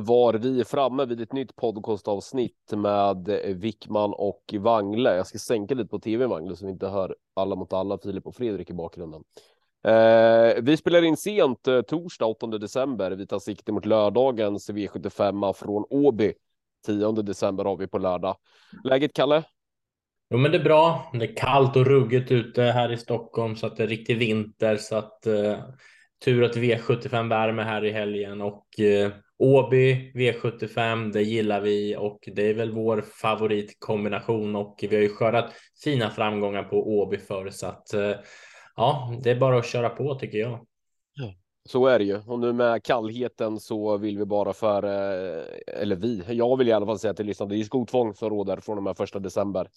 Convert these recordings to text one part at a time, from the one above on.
Var vi framme vid ett nytt podcastavsnitt med Wickman och Wangle. Jag ska sänka lite på tv Wangle så vi inte hör alla mot alla, Filip och Fredrik i bakgrunden. Eh, vi spelar in sent eh, torsdag 8 december. Vi tar sikte mot lördagens V75 från Åby. 10 december har vi på lördag. Läget Kalle? Jo, men det är bra. Det är kallt och ruggigt ute här i Stockholm så att det är riktig vinter så att eh, tur att V75 värme här i helgen och eh, Åby V75. Det gillar vi och det är väl vår favoritkombination och vi har ju skördat fina framgångar på Åby förr så att eh, ja, det är bara att köra på tycker jag. Så är det ju. Och nu med kallheten så vill vi bara för, eh, eller vi, jag vill i alla fall säga till lyssnarna, det är skotvång som råder från och med första december.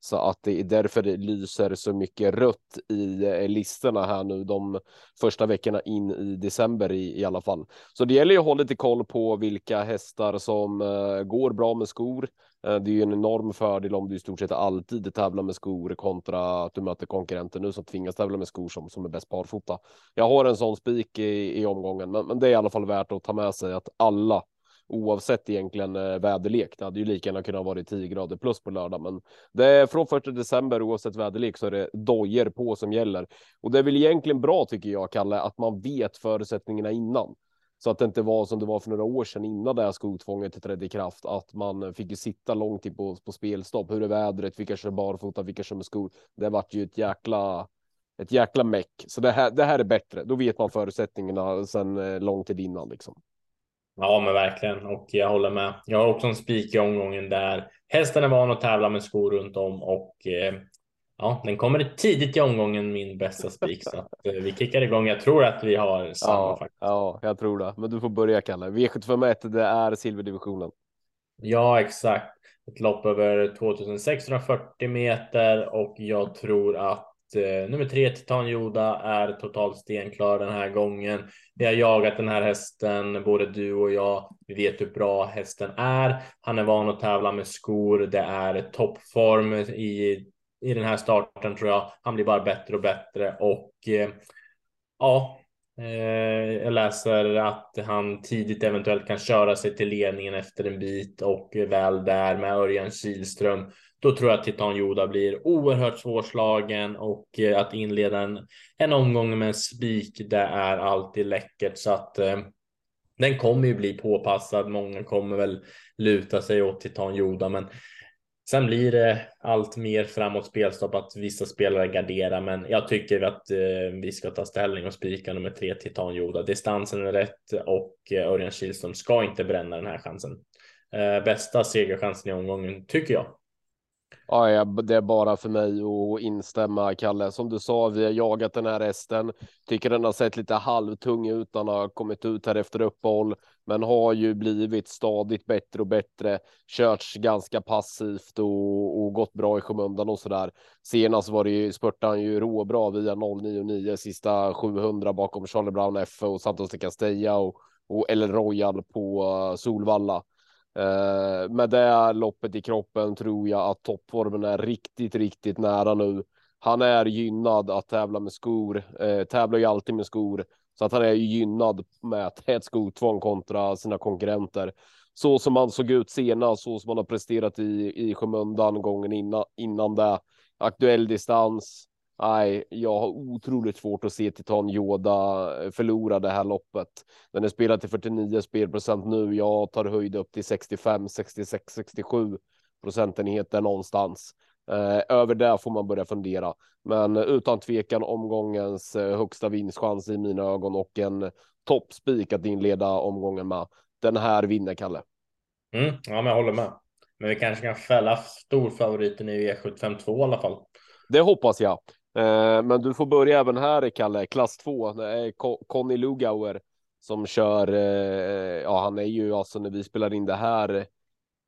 Så att det är därför det lyser så mycket rött i eh, listorna här nu de första veckorna in i december i, i alla fall. Så det gäller ju att hålla lite koll på vilka hästar som eh, går bra med skor. Eh, det är ju en enorm fördel om du i stort sett alltid tävlar med skor kontra att du möter konkurrenter nu som tvingas tävla med skor som, som är bäst barfota. Jag har en sån spik i, i omgången, men, men det är i alla fall värt att ta med sig att alla oavsett egentligen eh, väderlek. Det hade ju lika gärna kunnat vara 10 grader plus på lördag, men det är från 1 december oavsett väderlek så är det dojer på som gäller och det är väl egentligen bra tycker jag, Kalle, att man vet förutsättningarna innan så att det inte var som det var för några år sedan innan det här skotvånget trädde i kraft, att man fick ju sitta lång tid på, på spelstopp. Hur är vädret? Vilka kör barfota? Vilka kör med skor? Det vart ju ett jäkla ett jäkla meck. Så det här, det här är bättre. Då vet man förutsättningarna sedan eh, lång tid innan liksom. Ja, men verkligen. Och jag håller med. Jag har också en spik i omgången där hästen är van att tävla med skor runt om och eh, ja, den kommer tidigt i omgången, min bästa spik. Så att, eh, vi kickar igång. Jag tror att vi har samma ja, faktiskt. Ja, jag tror det. Men du får börja Kalle. V751, det är silverdivisionen. Ja, exakt. Ett lopp över 2640 meter och jag tror att eh, nummer tre Titan Joda är totalt stenklar den här gången. Vi har jagat den här hästen, både du och jag. Vi vet hur bra hästen är. Han är van att tävla med skor. Det är toppform i, i den här starten tror jag. Han blir bara bättre och bättre och eh, ja, eh, jag läser att han tidigt eventuellt kan köra sig till ledningen efter en bit och väl där med Örjan Kihlström då tror jag att Titan Joda blir oerhört svårslagen och eh, att inleda en, en omgång med en spik, det är alltid läckert så att eh, den kommer ju bli påpassad. Många kommer väl luta sig åt Titan Joda, men sen blir det allt mer framåt spelstopp att vissa spelare garderar, men jag tycker att eh, vi ska ta ställning och spika nummer tre Titan Joda. Distansen är rätt och eh, Örjan Kihlström ska inte bränna den här chansen. Eh, bästa segerchansen i omgången tycker jag. Ja, det är bara för mig att instämma, Kalle. Som du sa, vi har jagat den här hästen. Tycker den har sett lite halvtung ut. Han har kommit ut här efter uppehåll, men har ju blivit stadigt bättre och bättre. Körts ganska passivt och, och gått bra i skymundan och så där. Senast var det ju spurtade han ju råbra via 099 sista 700 bakom Charlie Brown F och Santos de Castella och, och El Royal på uh, Solvalla. Eh, med det loppet i kroppen tror jag att toppformen är riktigt, riktigt nära nu. Han är gynnad att tävla med skor, eh, tävlar ju alltid med skor, så att han är gynnad med ett skotvång kontra sina konkurrenter. Så som han såg ut senast, så som han har presterat i, i skymundan gången innan, innan det. Aktuell distans, Nej, jag har otroligt svårt att se Titan Yoda förlora det här loppet. Den är spelad till 49 spelprocent nu. Jag tar höjd upp till 65, 66, 67 procentenheter någonstans. Eh, över det får man börja fundera, men utan tvekan omgångens eh, högsta vinstchans i mina ögon och en toppspik att inleda omgången med. Den här vinner Kalle. Mm, ja, men jag håller med. Men vi kanske kan fälla storfavoriten i V752 i alla fall. Det hoppas jag. Eh, men du får börja även här, Kalle, klass 2. Det är Conny Lugauer som kör. Eh, ja, han är ju alltså när vi spelar in det här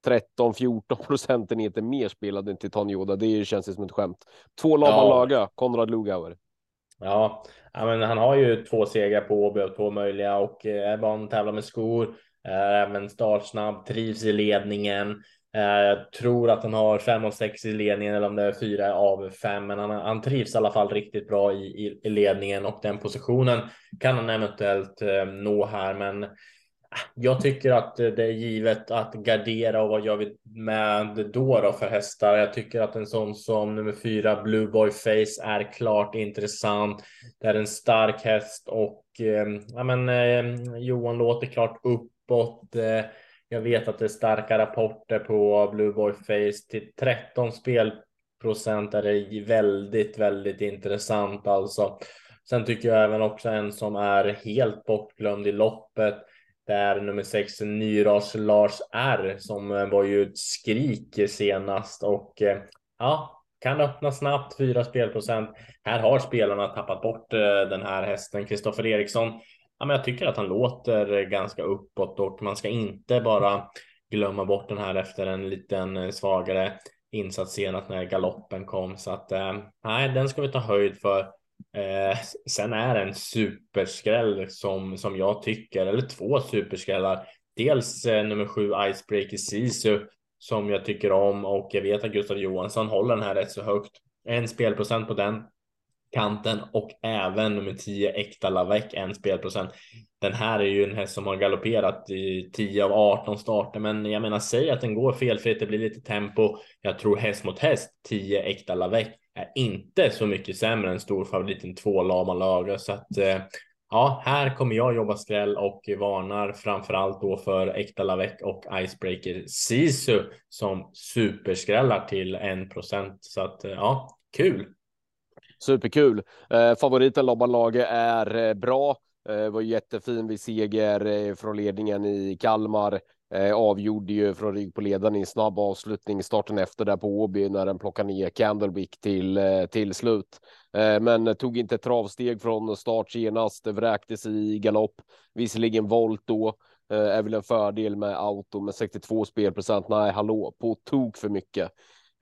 13-14 procentenheter mer spelad än Titan Yoda. Det känns som ett skämt. Två Lama ja. Laga, Konrad Lugauer. Ja, men han har ju två segrar på Åby och två möjliga och eh, är van att tävla med skor. Är även startsnabb, trivs i ledningen. Eh, jag tror att han har fem av sex i ledningen eller om det är fyra av fem, men han, han trivs i alla fall riktigt bra i, i, i ledningen och den positionen kan han eventuellt eh, nå här. Men eh, jag tycker att det är givet att gardera och vad gör vi med då, då för hästar? Jag tycker att en sån som nummer fyra Blue Boy Face är klart intressant. Det är en stark häst och eh, ja, men, eh, Johan låter klart uppåt. Eh, jag vet att det är starka rapporter på Blue Boy Face till 13 spelprocent är det väldigt, väldigt intressant alltså. Sen tycker jag även också en som är helt bortglömd i loppet det är nummer sex Nyras Lars R som var ju ett skrik senast och eh, ja, kan öppna snabbt 4 spelprocent. Här har spelarna tappat bort eh, den här hästen Kristoffer Eriksson. Ja, men jag tycker att han låter ganska uppåt och man ska inte bara glömma bort den här efter en liten eh, svagare insats senast när galoppen kom så att eh, nej, den ska vi ta höjd för. Eh, sen är det en superskräll som, som jag tycker, eller två superskrällar. Dels eh, nummer sju Icebreaker Sisu som jag tycker om och jag vet att Gustav Johansson håller den här rätt så högt. En spelprocent på den kanten och även nummer 10 Äkta Lavec en spelprocent. Den här är ju en häst som har galopperat i 10 av 18 starter, men jag menar säg att den går felfritt, det blir lite tempo. Jag tror häst mot häst 10 Äkta Lavec är inte så mycket sämre än storfavoriten två Lama Lager så att eh, ja, här kommer jag jobba skräll och varnar framförallt då för Äkta Lavec och Icebreaker Sisu som superskrällar till 1 procent. så att eh, ja, kul. Superkul. Eh, favoriten Lobban Lager är eh, bra. Eh, var jättefin vid seger eh, från ledningen i Kalmar. Eh, avgjorde ju från rygg på ledaren i snabb avslutning starten efter där på Åby när den plockade ner Candlewick till eh, till slut. Eh, men tog inte travsteg från start genast. vräktes i galopp. Visserligen volt då, eh, är väl en fördel med auto med 62 spelprocent. Nej, hallå, på tok för mycket.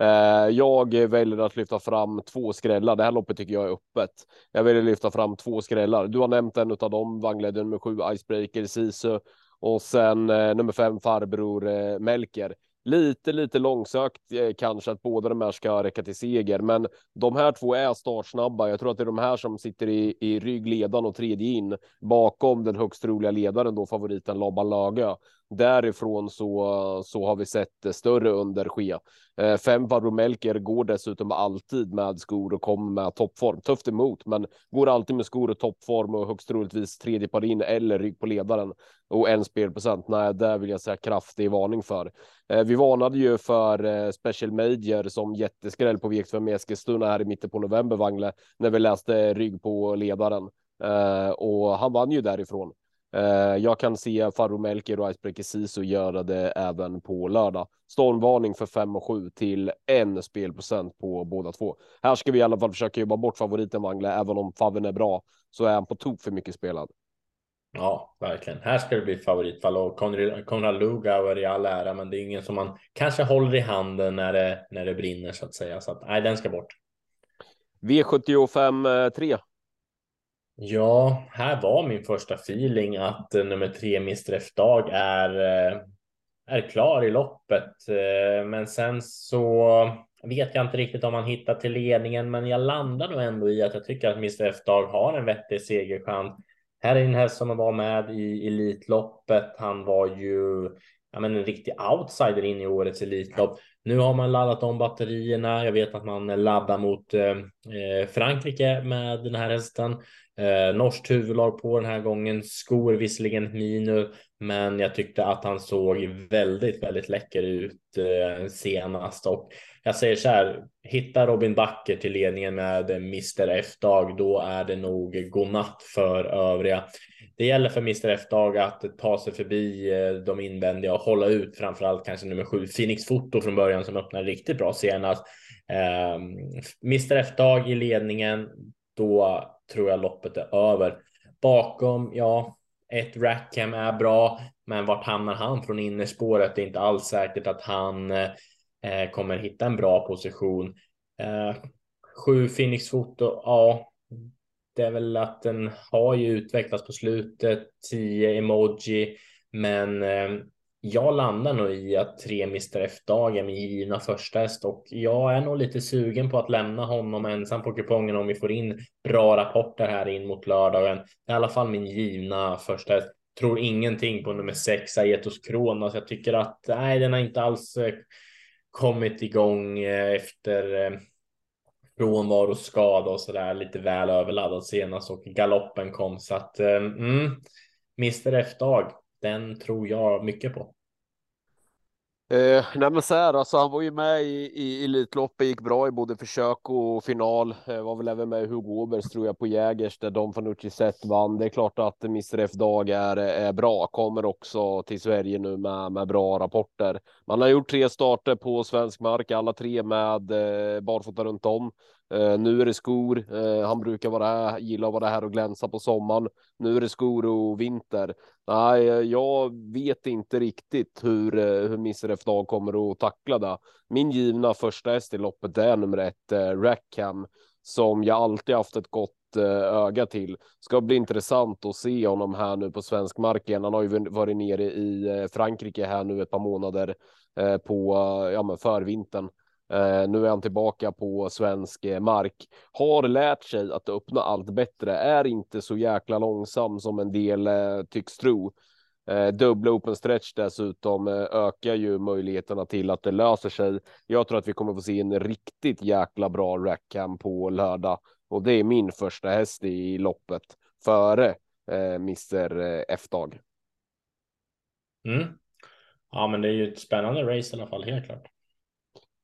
Eh, jag väljer att lyfta fram två skrällar. Det här loppet tycker jag är öppet. Jag väljer att lyfta fram två skrällar. Du har nämnt en av dem, vagnledare nummer sju Icebreaker, Sisu och sen eh, nummer fem farbror eh, Melker. Lite, lite långsökt eh, kanske att båda de här ska räcka till seger, men de här två är startsnabba. Jag tror att det är de här som sitter i, i ryggledan och tredje in bakom den högst troliga ledaren då favoriten Lobban Lögö. Därifrån så, så har vi sett större underske. Eh, fem Melker går dessutom alltid med skor och kommer med toppform. Tufft emot, men går alltid med skor och toppform och högst troligtvis tredje par in eller rygg på ledaren och en spelprocent. Nej, där vill jag säga kraftig varning för. Eh, vi varnade ju för eh, Special Major som jätteskräll på V65 Eskilstuna här i mitten på november, Wangle, när vi läste rygg på ledaren. Eh, och han vann ju därifrån. Uh, jag kan se Farro Melker och Icebreaker Sisu göra det även på lördag. Stormvarning för 5 och 7 till en spelprocent på båda två. Här ska vi i alla fall försöka jobba bort favoriten Wangle, även om Faven är bra så är han på tok för mycket spelad. Ja, verkligen. Här ska det bli favoritfall och Konrad Lugauer i all ära, men det är ingen som man kanske håller i handen när det, när det brinner så att säga. Så att nej, den ska bort. V75 3. Ja, här var min första feeling att eh, nummer tre Mr F-dag är, eh, är klar i loppet. Eh, men sen så vet jag inte riktigt om han hittar till ledningen, men jag landar nog ändå i att jag tycker att Mr F-dag har en vettig segerchans. Här är en häst som var med i Elitloppet. Han var ju ja, men en riktig outsider in i årets Elitlopp. Nu har man laddat om batterierna. Jag vet att man laddar mot eh, eh, Frankrike med den här hästen. Eh, norskt huvudlag på den här gången. Skor visserligen minus, men jag tyckte att han såg väldigt, väldigt läcker ut eh, senast och jag säger så här. Hitta Robin Backer till ledningen med Mr F-dag, då är det nog godnatt för övriga. Det gäller för Mr F-dag att ta sig förbi eh, de invändiga och hålla ut framförallt kanske nummer sju Phoenix Foto från början som öppnade riktigt bra senast. Eh, Mr F-dag i ledningen, då tror jag loppet är över. Bakom, ja, ett Rackham är bra, men vart hamnar han från innerspåret? Det är inte alls säkert att han eh, kommer hitta en bra position. Eh, sju Phoenix foto, ja, det är väl att den har ju utvecklats på slutet, 10 emoji, men eh, jag landar nog i att tre Mr F-dag är min givna första häst och jag är nog lite sugen på att lämna honom ensam på kupongen om vi får in bra rapporter här in mot lördagen. Det är i alla fall min givna första häst. Tror ingenting på nummer sex, Aetos Kronos. Jag tycker att nej, den har inte alls eh, kommit igång eh, efter eh, frånvaro, skada och så där lite väl överladdad senast och galoppen kom så att mm, Mr F-dag den tror jag mycket på. Eh, nej men så här, alltså han var ju med i, i Elitloppet, gick bra i både försök och final. Eh, var väl även med i Hugo Åbergs tror jag på Jägers där Don Fanucci sett vann. Det är klart att Mr F Dag är, är bra, kommer också till Sverige nu med, med bra rapporter. Man har gjort tre starter på svensk mark, alla tre med eh, barfota runt om. Eh, nu är det skor. Eh, han brukar vara här, gilla att vara här och glänsa på sommaren. Nu är det skor och vinter. Nej, eh, jag vet inte riktigt hur, hur Misref Dag kommer att tackla det. Min givna första häst i loppet är nummer ett, Rackham, som jag alltid haft ett gott öga till. Ska bli intressant att se honom här nu på svensk mark igen. Han har ju varit nere i Frankrike här nu ett par månader på ja, men förvintern. Eh, nu är han tillbaka på svensk eh, mark. Har lärt sig att öppna allt bättre. Är inte så jäkla långsam som en del eh, tycks tro. dubbla open stretch dessutom ökar ju möjligheterna till att det löser sig. Jag tror att vi kommer få se en riktigt jäkla bra rackham på lördag och det är min första häst i loppet före Mr F-dag. Mm. Ja, men det är ju ett spännande race i alla fall, helt klart.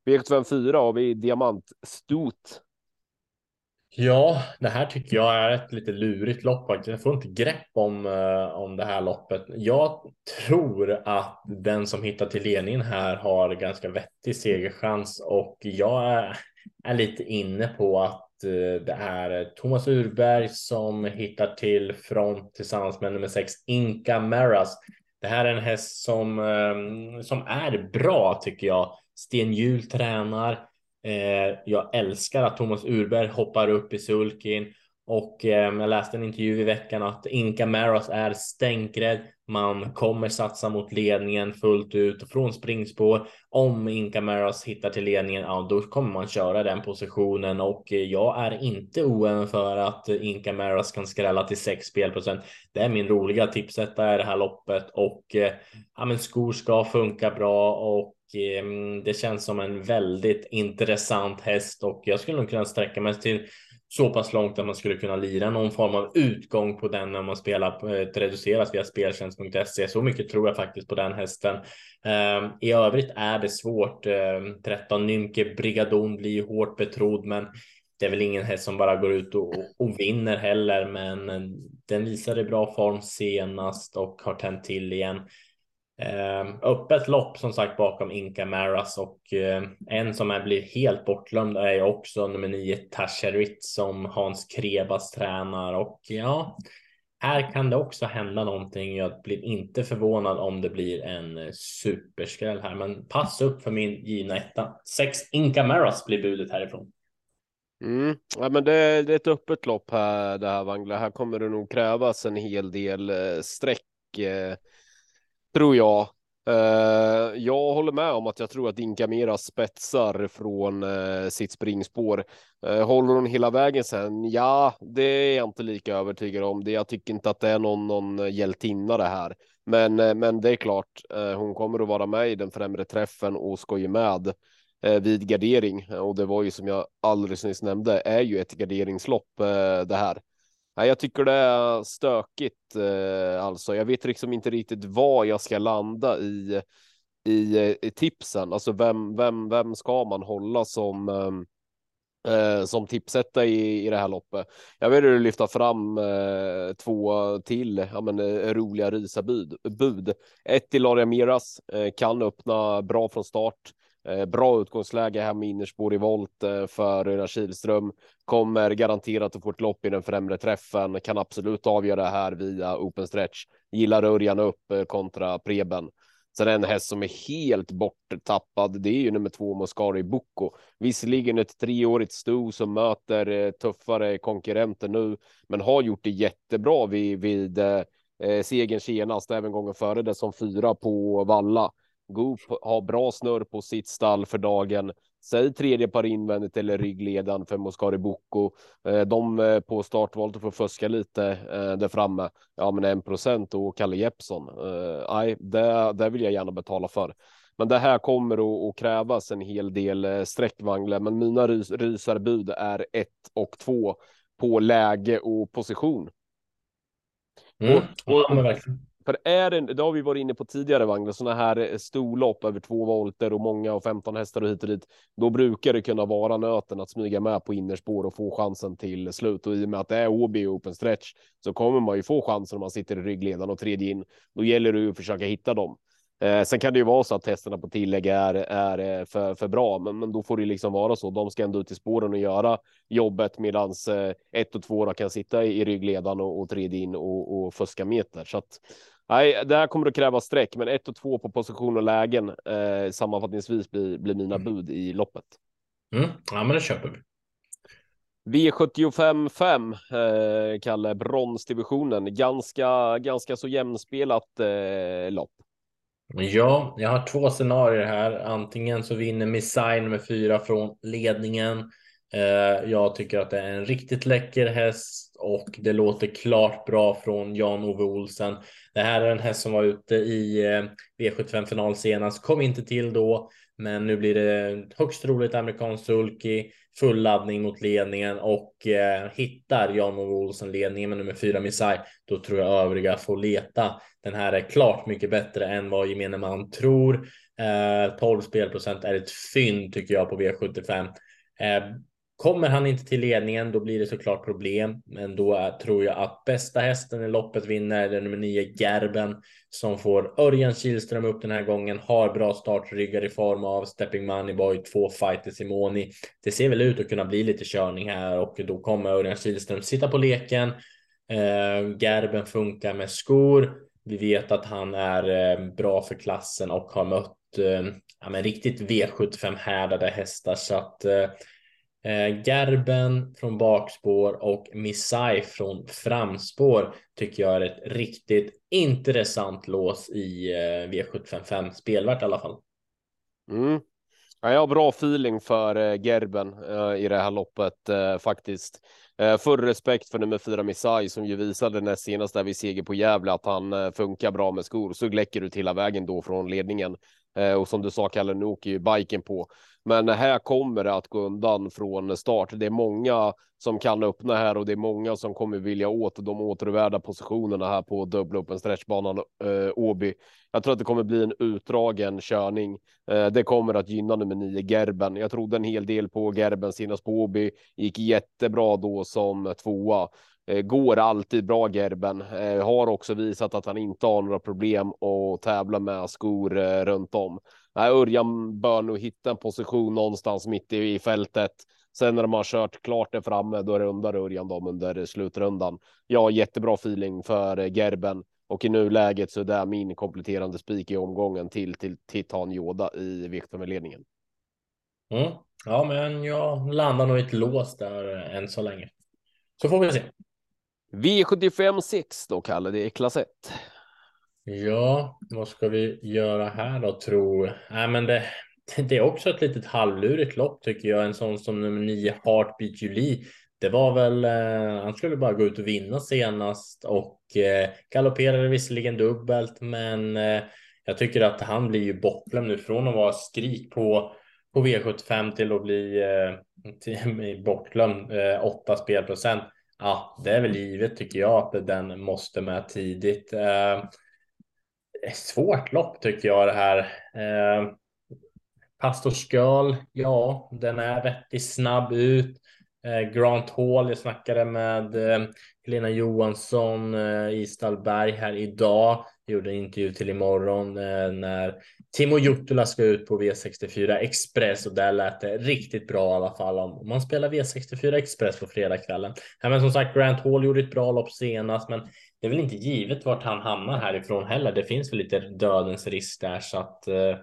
V754 har vi diamantstot. Ja, det här tycker jag är ett lite lurigt lopp Jag får inte grepp om, uh, om det här loppet. Jag tror att den som hittar till ledningen här har ganska vettig segerchans och jag är, är lite inne på att uh, det är Thomas Urberg som hittar till front tillsammans med nummer sex Inka Maras. Det här är en häst som, um, som är bra tycker jag. Sten Hjul tränar. Eh, jag älskar att Thomas Urberg hoppar upp i sulkin och eh, jag läste en intervju i veckan att Inka Maros är stänkrädd. Man kommer satsa mot ledningen fullt ut från springspår. Om Inka Maros hittar till ledningen, ja, då kommer man köra den positionen och eh, jag är inte oäven för att Inka Maros kan skrälla till 6 spelprocent. Det är min roliga tipsetta i det här loppet och eh, ja, men skor ska funka bra och Ehm, det känns som en väldigt intressant häst och jag skulle nog kunna sträcka mig till så pass långt att man skulle kunna lira någon form av utgång på den när man spelar på eh, ett reducerat via speltjänst.se. Så mycket tror jag faktiskt på den hästen. Ehm, I övrigt är det svårt. Ehm, 13 Nymke Brigadon blir hårt betrodd, men det är väl ingen häst som bara går ut och, och vinner heller, men den visade bra form senast och har tänt till igen. Eh, öppet lopp som sagt bakom Inka Maras och eh, en som är blir helt bortglömd är också nummer nio Tasherit som Hans Krebas tränar och ja, här kan det också hända någonting. Jag blir inte förvånad om det blir en eh, superskräll här, men pass upp för min givna etta. Sex Inka Maras blir budet härifrån. Mm. Ja, men det, det, är ett öppet lopp här, det här Wangla. Här kommer det nog krävas en hel del eh, streck. Eh, tror jag. Uh, jag håller med om att jag tror att Inka Mera spetsar från uh, sitt springspår. Uh, håller hon hela vägen sen? Ja, det är jag inte lika övertygad om. Det, jag tycker inte att det är någon, någon hjältinna det här. Men, men det är klart, hon kommer att vara med i den främre träffen och ska ju med vid gardering. Och det var ju som jag alldeles nyss nämnde, är ju ett garderingslopp det här. Nej, jag tycker det är stökigt. Eh, alltså, jag vet liksom inte riktigt vad jag ska landa i i, eh, i tipsen. Alltså, vem, vem, vem ska man hålla som ehm, eh, som tipsetta i, i det här loppet? Jag vill lyfta fram eh, två till ja, men, eh, roliga risabud. Bud. Ett till Laria Miras eh, kan öppna bra från start. Eh, bra utgångsläge här med innerspår i volt eh, för Örjan Kihlström. Kommer garanterat att få ett lopp i den främre träffen. Kan absolut avgöra här via open stretch. Gillar Örjan upp eh, kontra Preben. Sen en häst som är helt borttappad. Det är ju nummer två Moscari Bocco. Visserligen ett treårigt sto som möter tuffare konkurrenter nu, men har gjort det jättebra vid, vid eh, segern senast, även gången före det som fyra på Valla. Goop har bra snurr på sitt stall för dagen. Säg tredje par invändigt eller ryggledan för Moscari Bocco. Eh, de eh, på startvalet får fuska lite eh, där framme. Ja, men en procent och Kalle Jeppsson. Nej, det, det vill jag gärna betala för. Men det här kommer att, krävas en hel del sträckvagnar, men mina rys, rysarbud är ett och två på läge och position. Mm. Och, och, ja, för är det, det har vi varit inne på tidigare Wagner, sådana här eh, storlopp över två volter och många och 15 hästar och hit och dit. Då brukar det kunna vara nöten att smyga med på innerspår och få chansen till slut. Och i och med att det är Åby open stretch så kommer man ju få chansen om man sitter i ryggledaren och tredje in. Då gäller det ju att försöka hitta dem. Eh, sen kan det ju vara så att testerna på tillägg är, är eh, för, för bra, men, men då får det liksom vara så. De ska ändå ut i spåren och göra jobbet medans eh, ett och två kan sitta i, i ryggledan och, och tredje in och, och fuska meter. Så att Nej, det här kommer att kräva streck, men ett och två på position och lägen eh, sammanfattningsvis blir, blir mina mm. bud i loppet. Mm. Ja, men det köper vi. V75 5, eh, Kalle, bronsdivisionen. Ganska, ganska så jämspelat eh, lopp. Ja, jag har två scenarier här. Antingen så vinner Missile nummer fyra från ledningen. Eh, jag tycker att det är en riktigt läcker häst och det låter klart bra från Jan-Ove Olsen. Det här är en häst som var ute i eh, V75 final senast, kom inte till då, men nu blir det högst roligt amerikansk sulky, full laddning mot ledningen och eh, hittar Jan-Ove Olsen ledningen med nummer fyra Missai, då tror jag övriga får leta. Den här är klart mycket bättre än vad gemene man tror. Eh, 12 spelprocent är ett fynd tycker jag på V75. Eh, Kommer han inte till ledningen, då blir det såklart problem. Men då är, tror jag att bästa hästen i loppet vinner, det är nummer nio Gerben som får Örjan Kihlström upp den här gången. Har bra startryggar i form av Stepping Moneyboy, två fighter Simoni. Det ser väl ut att kunna bli lite körning här och då kommer Örjan Kihlström sitta på leken. Eh, Gerben funkar med skor. Vi vet att han är eh, bra för klassen och har mött eh, ja, men riktigt V75 härdade hästar så att Eh, Eh, Gerben från bakspår och Missai från framspår tycker jag är ett riktigt intressant lås i eh, V755 spelvärt i alla fall. Mm. Ja, jag har bra feeling för eh, Gerben eh, i det här loppet eh, faktiskt. Full respekt för nummer fyra Missai som ju visade näst senast där vi seger på Gävle att han funkar bra med skor. Så läcker ut hela vägen då från ledningen. Eh, och som du sa Kalle, nu åker ju biken på. Men här kommer det att gå undan från start. Det är många som kan öppna här och det är många som kommer vilja åt de återvärda positionerna här på dubbla stretchbanan eh, Åby. Jag tror att det kommer bli en utdragen körning. Eh, det kommer att gynna nummer nio Gerben. Jag trodde en hel del på Gerben senast på Åby. Gick jättebra då som tvåa. Eh, går alltid bra Gerben. Eh, har också visat att han inte har några problem att tävla med skor eh, runt om. Nej, Örjan bör nog hitta en position någonstans mitt i, fältet. Sen när de har kört klart det framme, då är det Örjan dem under slutrundan. Jag har jättebra feeling för Gerben och i nuläget så är det min kompletterande spik i omgången till till Titan Yoda i Victor-ledningen. Mm. Ja, men jag landar nog i ett lås där än så länge. Så får vi se. V75 6 då, Kalle, det är klass 1. Ja, vad ska vi göra här då tro? Nej, men det, det är också ett litet halvlurigt lopp tycker jag. En sån som nummer 9 Heartbeat Julie. Det var väl, eh, han skulle bara gå ut och vinna senast och eh, galopperade visserligen dubbelt, men eh, jag tycker att han blir ju bortglömd nu från att vara skrik på på V75 till att bli eh, till, bortglömd eh, 8 spelprocent. Ja, det är väl givet tycker jag att den måste med tidigt. Eh, svårt lopp tycker jag det här. Eh, Pastor ja, den är vettig snabb ut. Eh, Grant Hall, jag snackade med eh, Helena Johansson eh, i Stallberg här idag. Gjorde en intervju till imorgon eh, när Timo Jutula ska ut på V64 Express och där lät det riktigt bra i alla fall om man spelar V64 Express på fredagskvällen. Ja, men som sagt, Grant Hall gjorde ett bra lopp senast, men det är väl inte givet vart han hamnar härifrån heller. Det finns väl lite dödens risk där så att eh,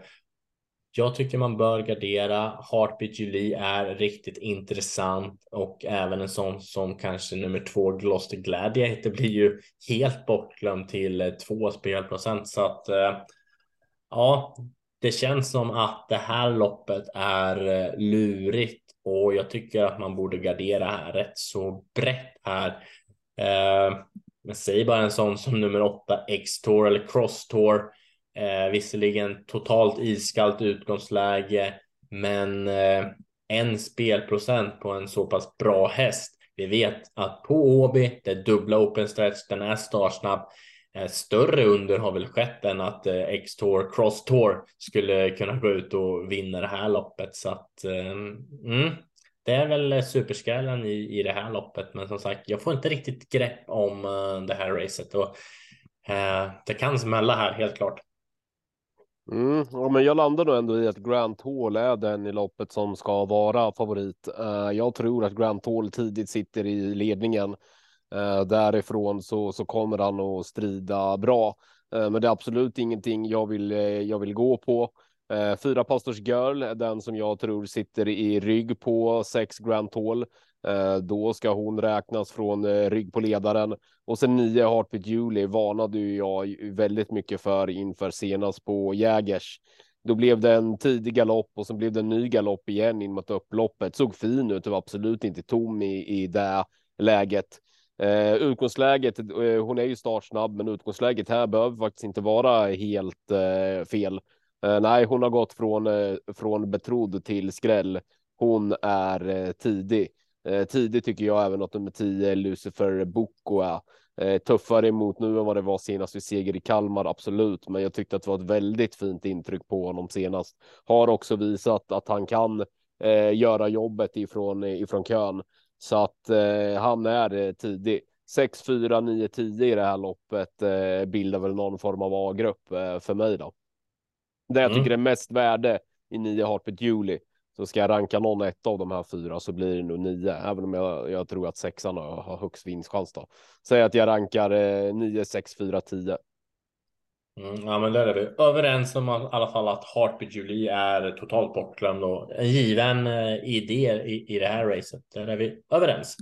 jag tycker man bör gardera. Heartbeat Julie är riktigt intressant och även en sån som kanske nummer två Gloucester Gladiator blir ju helt bortglömd till eh, två spelprocent så att eh, ja, det känns som att det här loppet är eh, lurigt och jag tycker att man borde gardera här rätt så brett här. Men säg bara en sån som nummer åtta X-Tour eller Cross-Tour. Eh, visserligen totalt iskallt utgångsläge, men eh, en spelprocent på en så pass bra häst. Vi vet att på Åby, det är dubbla open stretch, den är startsnabb. Eh, större under har väl skett än att eh, X-Tour, Cross-Tour skulle kunna gå ut och vinna det här loppet. Så att eh, mm, det är väl superskallen i, i det här loppet. Men som sagt, jag får inte riktigt grepp om eh, det här racet och eh, det kan smälla här helt klart. Mm, ja, men jag landar nog ändå i att Grant Hall är den i loppet som ska vara favorit. Uh, jag tror att Grant Hall tidigt sitter i ledningen. Uh, därifrån så, så kommer han att strida bra. Uh, men det är absolut ingenting jag vill, jag vill gå på. Fyra Pastors Girl är den som jag tror sitter i rygg på sex Grant Hall. Eh, då ska hon räknas från eh, rygg på ledaren och sen nio Heartbeat Julie varnade ju jag väldigt mycket för inför senast på Jägers. Då blev det en tidig galopp och sen blev det en ny galopp igen in mot upploppet. Såg fin ut och var absolut inte tom i, i det läget. Eh, utgångsläget, eh, hon är ju startsnabb, men utgångsläget här behöver faktiskt inte vara helt eh, fel. Eh, nej, hon har gått från, eh, från betrodd till skräll. Hon är tidig tidig. tidig tycker jag även att nummer 10 Lucifer Boko är. tuffare emot nu än vad det var senast vid seger i Kalmar, absolut. Men jag tyckte att det var ett väldigt fint intryck på honom senast. Har också visat att han kan göra jobbet ifrån, ifrån kön. Så att han är tidig. 6, 4, 9, 10 i det här loppet bildar väl någon form av A-grupp för mig då. Där jag tycker mm. det är mest värde i nio Heartbeat Julie. Så ska jag ranka någon ett av de här fyra så blir det nog nio, även om jag, jag tror att sexan har, har högst vinstchans då. Säg att jag rankar eh, 9, 6, 4, 10. Mm, ja, men där är vi överens om att, i alla fall att Heartbeat Julie är totalt bortglömd och en given eh, idé i, i det här racet. Där är vi överens.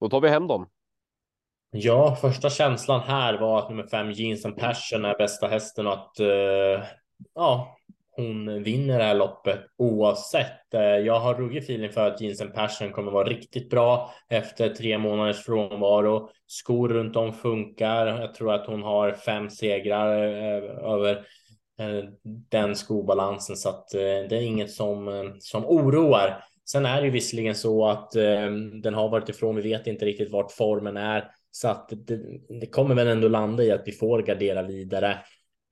Då tar vi hem dem. Ja, första känslan här var att nummer fem Jeans and Passion är bästa hästen och att uh, ja, hon vinner det här loppet oavsett. Eh, jag har ruggig feeling för att Jensen Persson kommer vara riktigt bra efter tre månaders frånvaro. Skor runt om funkar. Jag tror att hon har fem segrar eh, över eh, den skobalansen så att det är inget som, som oroar. Sen är det ju visserligen så att den har varit ifrån. Vi vet inte riktigt vart formen är. Så att det, det, kommer väl ändå landa i att vi får gardera vidare.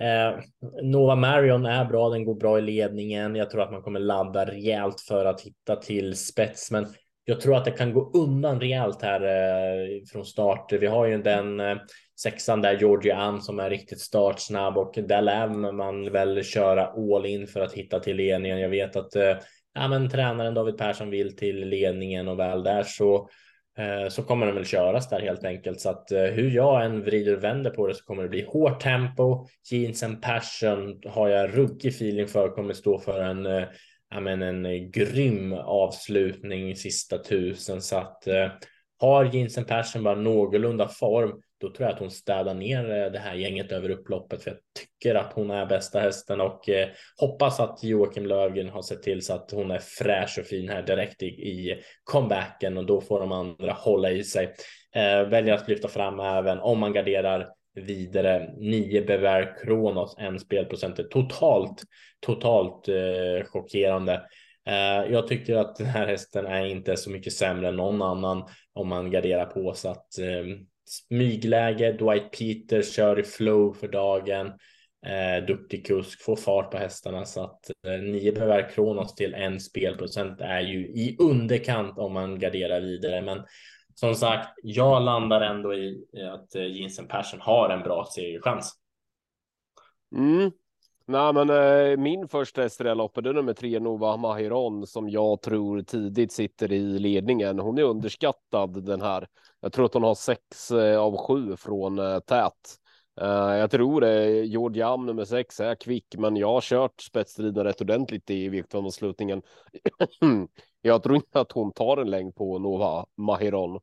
Eh, Nova Marion är bra, den går bra i ledningen. Jag tror att man kommer ladda rejält för att hitta till spets, men jag tror att det kan gå undan rejält här eh, från start. Vi har ju den eh, sexan där, Georgia Ann, som är riktigt startsnabb och där lär man väl köra all in för att hitta till ledningen. Jag vet att eh, ja, men tränaren David Persson vill till ledningen och väl där så Eh, så kommer den väl köras där helt enkelt. Så att eh, hur jag än vrider och vänder på det så kommer det bli hårt tempo. Jeans and passion har jag ruggig feeling för kommer stå för en, eh, ja, men en grym avslutning sista tusen. Så att har Jensen Persson bara någorlunda form då tror jag att hon städar ner eh, det här gänget över upploppet för jag tycker att hon är bästa hästen och eh, hoppas att Joakim Lövgren har sett till så att hon är fräsch och fin här direkt i, i comebacken och då får de andra hålla i sig. Eh, väljer att lyfta fram även om man garderar vidare 9 Bever Kronos, en spelprocent totalt, totalt eh, chockerande. Eh, jag tycker att den här hästen är inte så mycket sämre än någon annan om man garderar på så att eh, smygläge. Dwight Peters kör i flow för dagen. Eh, duktig kusk, får fart på hästarna så att eh, nio behöver Kronos till en spelprocent är ju i underkant om man garderar vidare. Men som sagt, jag landar ändå i att eh, Jensen Persson har en bra segerchans. Mm. Nej, men eh, min första SRL-lopp är nummer tre Nova Mahiron som jag tror tidigt sitter i ledningen. Hon är underskattad den här. Jag tror att hon har sex eh, av sju från eh, tät. Eh, jag tror det. George Jam nummer sex är kvick, men jag har kört spetsstriden rätt ordentligt i viktavslutningen. jag tror inte att hon tar en längd på Nova Mahiron.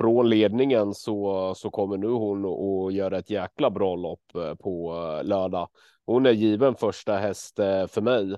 Från ledningen så, så kommer nu hon att göra ett jäkla bra lopp eh, på eh, lördag. Hon är given första häst eh, för mig.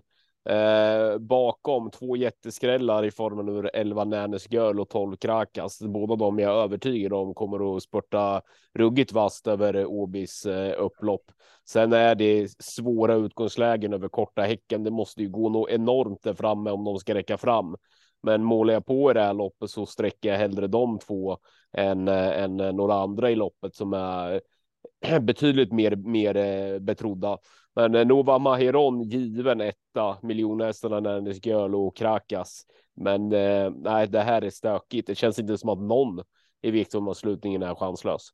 Eh, bakom två jätteskrällar i formen ur 11 Närnes Girl och 12 Krakas. Båda de är jag övertygad om kommer att spurta ruggigt vast över Åbys eh, upplopp. Sen är det svåra utgångslägen över korta häcken. Det måste ju gå något enormt där framme om de ska räcka fram. Men målar jag på i det här loppet så sträcker jag hellre de två än, eh, än eh, några andra i loppet som är betydligt mer, mer eh, betrodda. Men eh, Nova Mahiron given etta, miljonhästarna Närnes Göl och Krakas. Men eh, nej, det här är stökigt. Det känns inte som att någon i viktomavslutningen är chanslös.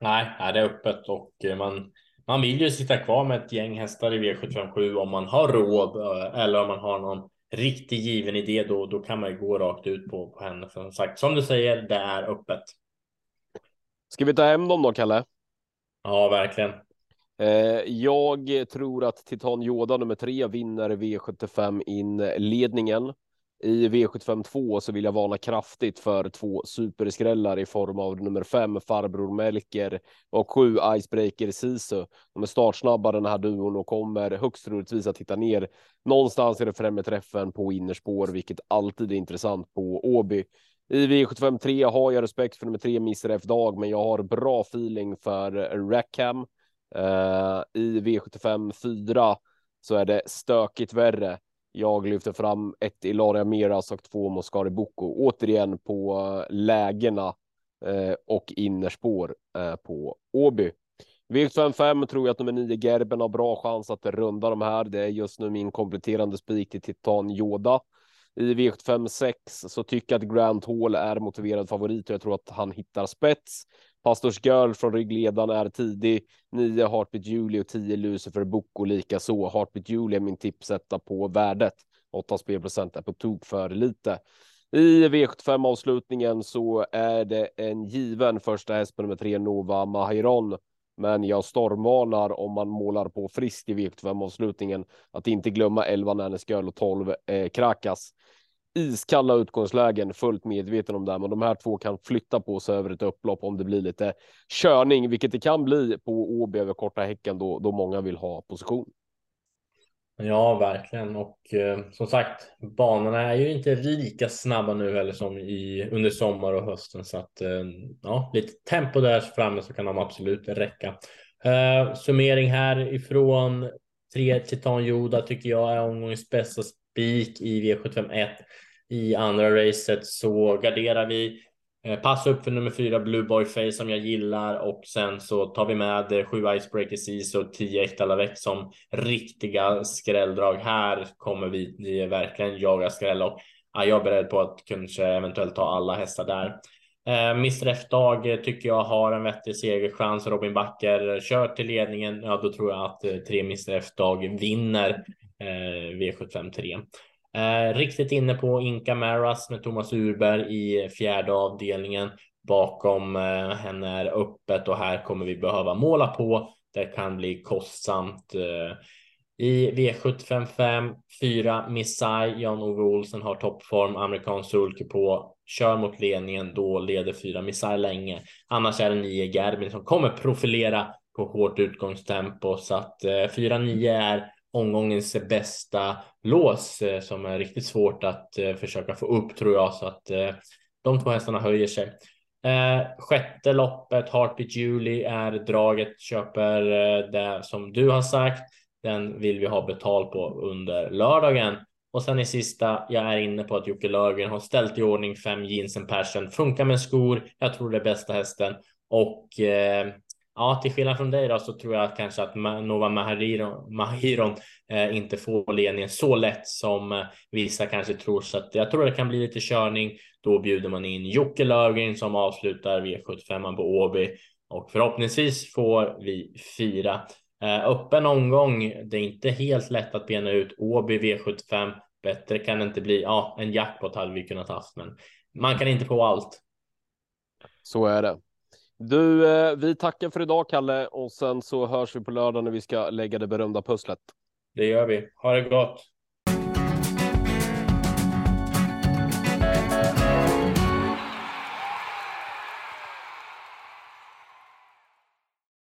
Nej, det är öppet och man, man vill ju sitta kvar med ett gäng hästar i V757 om man har råd eller om man har någon riktig given idé då, då kan man ju gå rakt ut på, på henne. Som sagt, som du säger, det är öppet. Ska vi ta hem dem då, Kalle? Ja, verkligen. Eh, jag tror att Titan Yoda nummer tre vinner V75 inledningen. I V75 2 så vill jag varna kraftigt för två superskrällar i form av nummer fem Farbror Melker och sju Icebreaker Sisu. De är startsnabba den här duon och kommer högst troligtvis att hitta ner någonstans i det främre träffen på innerspår, vilket alltid är intressant på Åby. I V75 3 har jag respekt för nummer tre Mr F Dag, men jag har bra feeling för Rackham. Uh, I V75 4 så är det stökigt värre. Jag lyfter fram ett Ilaria Miras och två Moscari Boko. Återigen på eh, lägena uh, och innerspår uh, på Åby. V75 5 tror jag att nummer 9 Gerben har bra chans att runda de här. Det är just nu min kompletterande spik till Titan Yoda. I V75 6 så tycker jag att Grant Hall är motiverad favorit och jag tror att han hittar spets. Pastors Girl från ryggledaren är tidig. 9 Heartbeat Julie och 10 Lucifer Boko lika så. Heartbeat Julie är min tipsetta på värdet. 8 spelprocent är på tok för lite. I V75 avslutningen så är det en given första häst på nummer tre Nova Mahiron. Men jag stormvarnar om man målar på friskt i V75 avslutningen att inte glömma 11 Nannes Girl och 12 eh, Krakas iskalla utgångslägen, fullt medveten om det, här, men de här två kan flytta på sig över ett upplopp om det blir lite körning, vilket det kan bli på Åby över korta häcken då, då många vill ha position. Ja, verkligen. Och eh, som sagt, banorna är ju inte lika snabba nu heller som i under sommar och hösten. Så att eh, ja, lite tempo där framme så kan de absolut räcka. Eh, summering här ifrån 3 Titan Joda tycker jag är omgångens bästa spik i V751. I andra racet så garderar vi. Eh, pass passa upp för nummer fyra Blue Boy Face som jag gillar och sen så tar vi med eh, sju Icebreaker Seas och tio Ektalavec som riktiga skrälldrag. Här kommer vi verkligen jaga skräll och ja, jag är beredd på att kanske eventuellt ta alla hästar där. Eh, Mr F-dag tycker jag har en vettig segerchans. Robin Backer kör till ledningen. Ja, då tror jag att eh, tre Mr F-dag vinner eh, V753. Eh, riktigt inne på Inka Maras med Thomas Urberg i fjärde avdelningen. Bakom eh, henne är öppet och här kommer vi behöva måla på. Det kan bli kostsamt. Eh, I V755 4 Missai, Jan-Ove Olsen har toppform, amerikansk sulke på, kör mot ledningen, då leder 4 Missai länge. Annars är det 9 Gerbin som kommer profilera på hårt utgångstempo så att 4-9 eh, är omgångens bästa lås eh, som är riktigt svårt att eh, försöka få upp tror jag så att eh, de två hästarna höjer sig. Sjätte loppet, Heartbeat Julie är draget, köper det som du har sagt. Den vill vi ha betalt på under lördagen. Och sen i sista, jag är inne på att Jocke Löfgren har ställt i ordning fem jeansen Passion. Funkar med skor, jag tror det är bästa hästen. Och eh, ja, till skillnad från dig då så tror jag kanske att Nova Mahiron, Mahiron eh, inte får ledningen så lätt som eh, vissa kanske tror. Så att jag tror det kan bli lite körning. Då bjuder man in Jocke Lövgren som avslutar V75 på Åby och förhoppningsvis får vi fira. Eh, öppen omgång. Det är inte helt lätt att bena ut Åby V75. Bättre kan det inte bli. Ja, en jackpot hade vi kunnat haft, men man kan inte få allt. Så är det. Du, eh, vi tackar för idag, Kalle, och sen så hörs vi på lördag när vi ska lägga det berömda pusslet. Det gör vi. Ha det gott.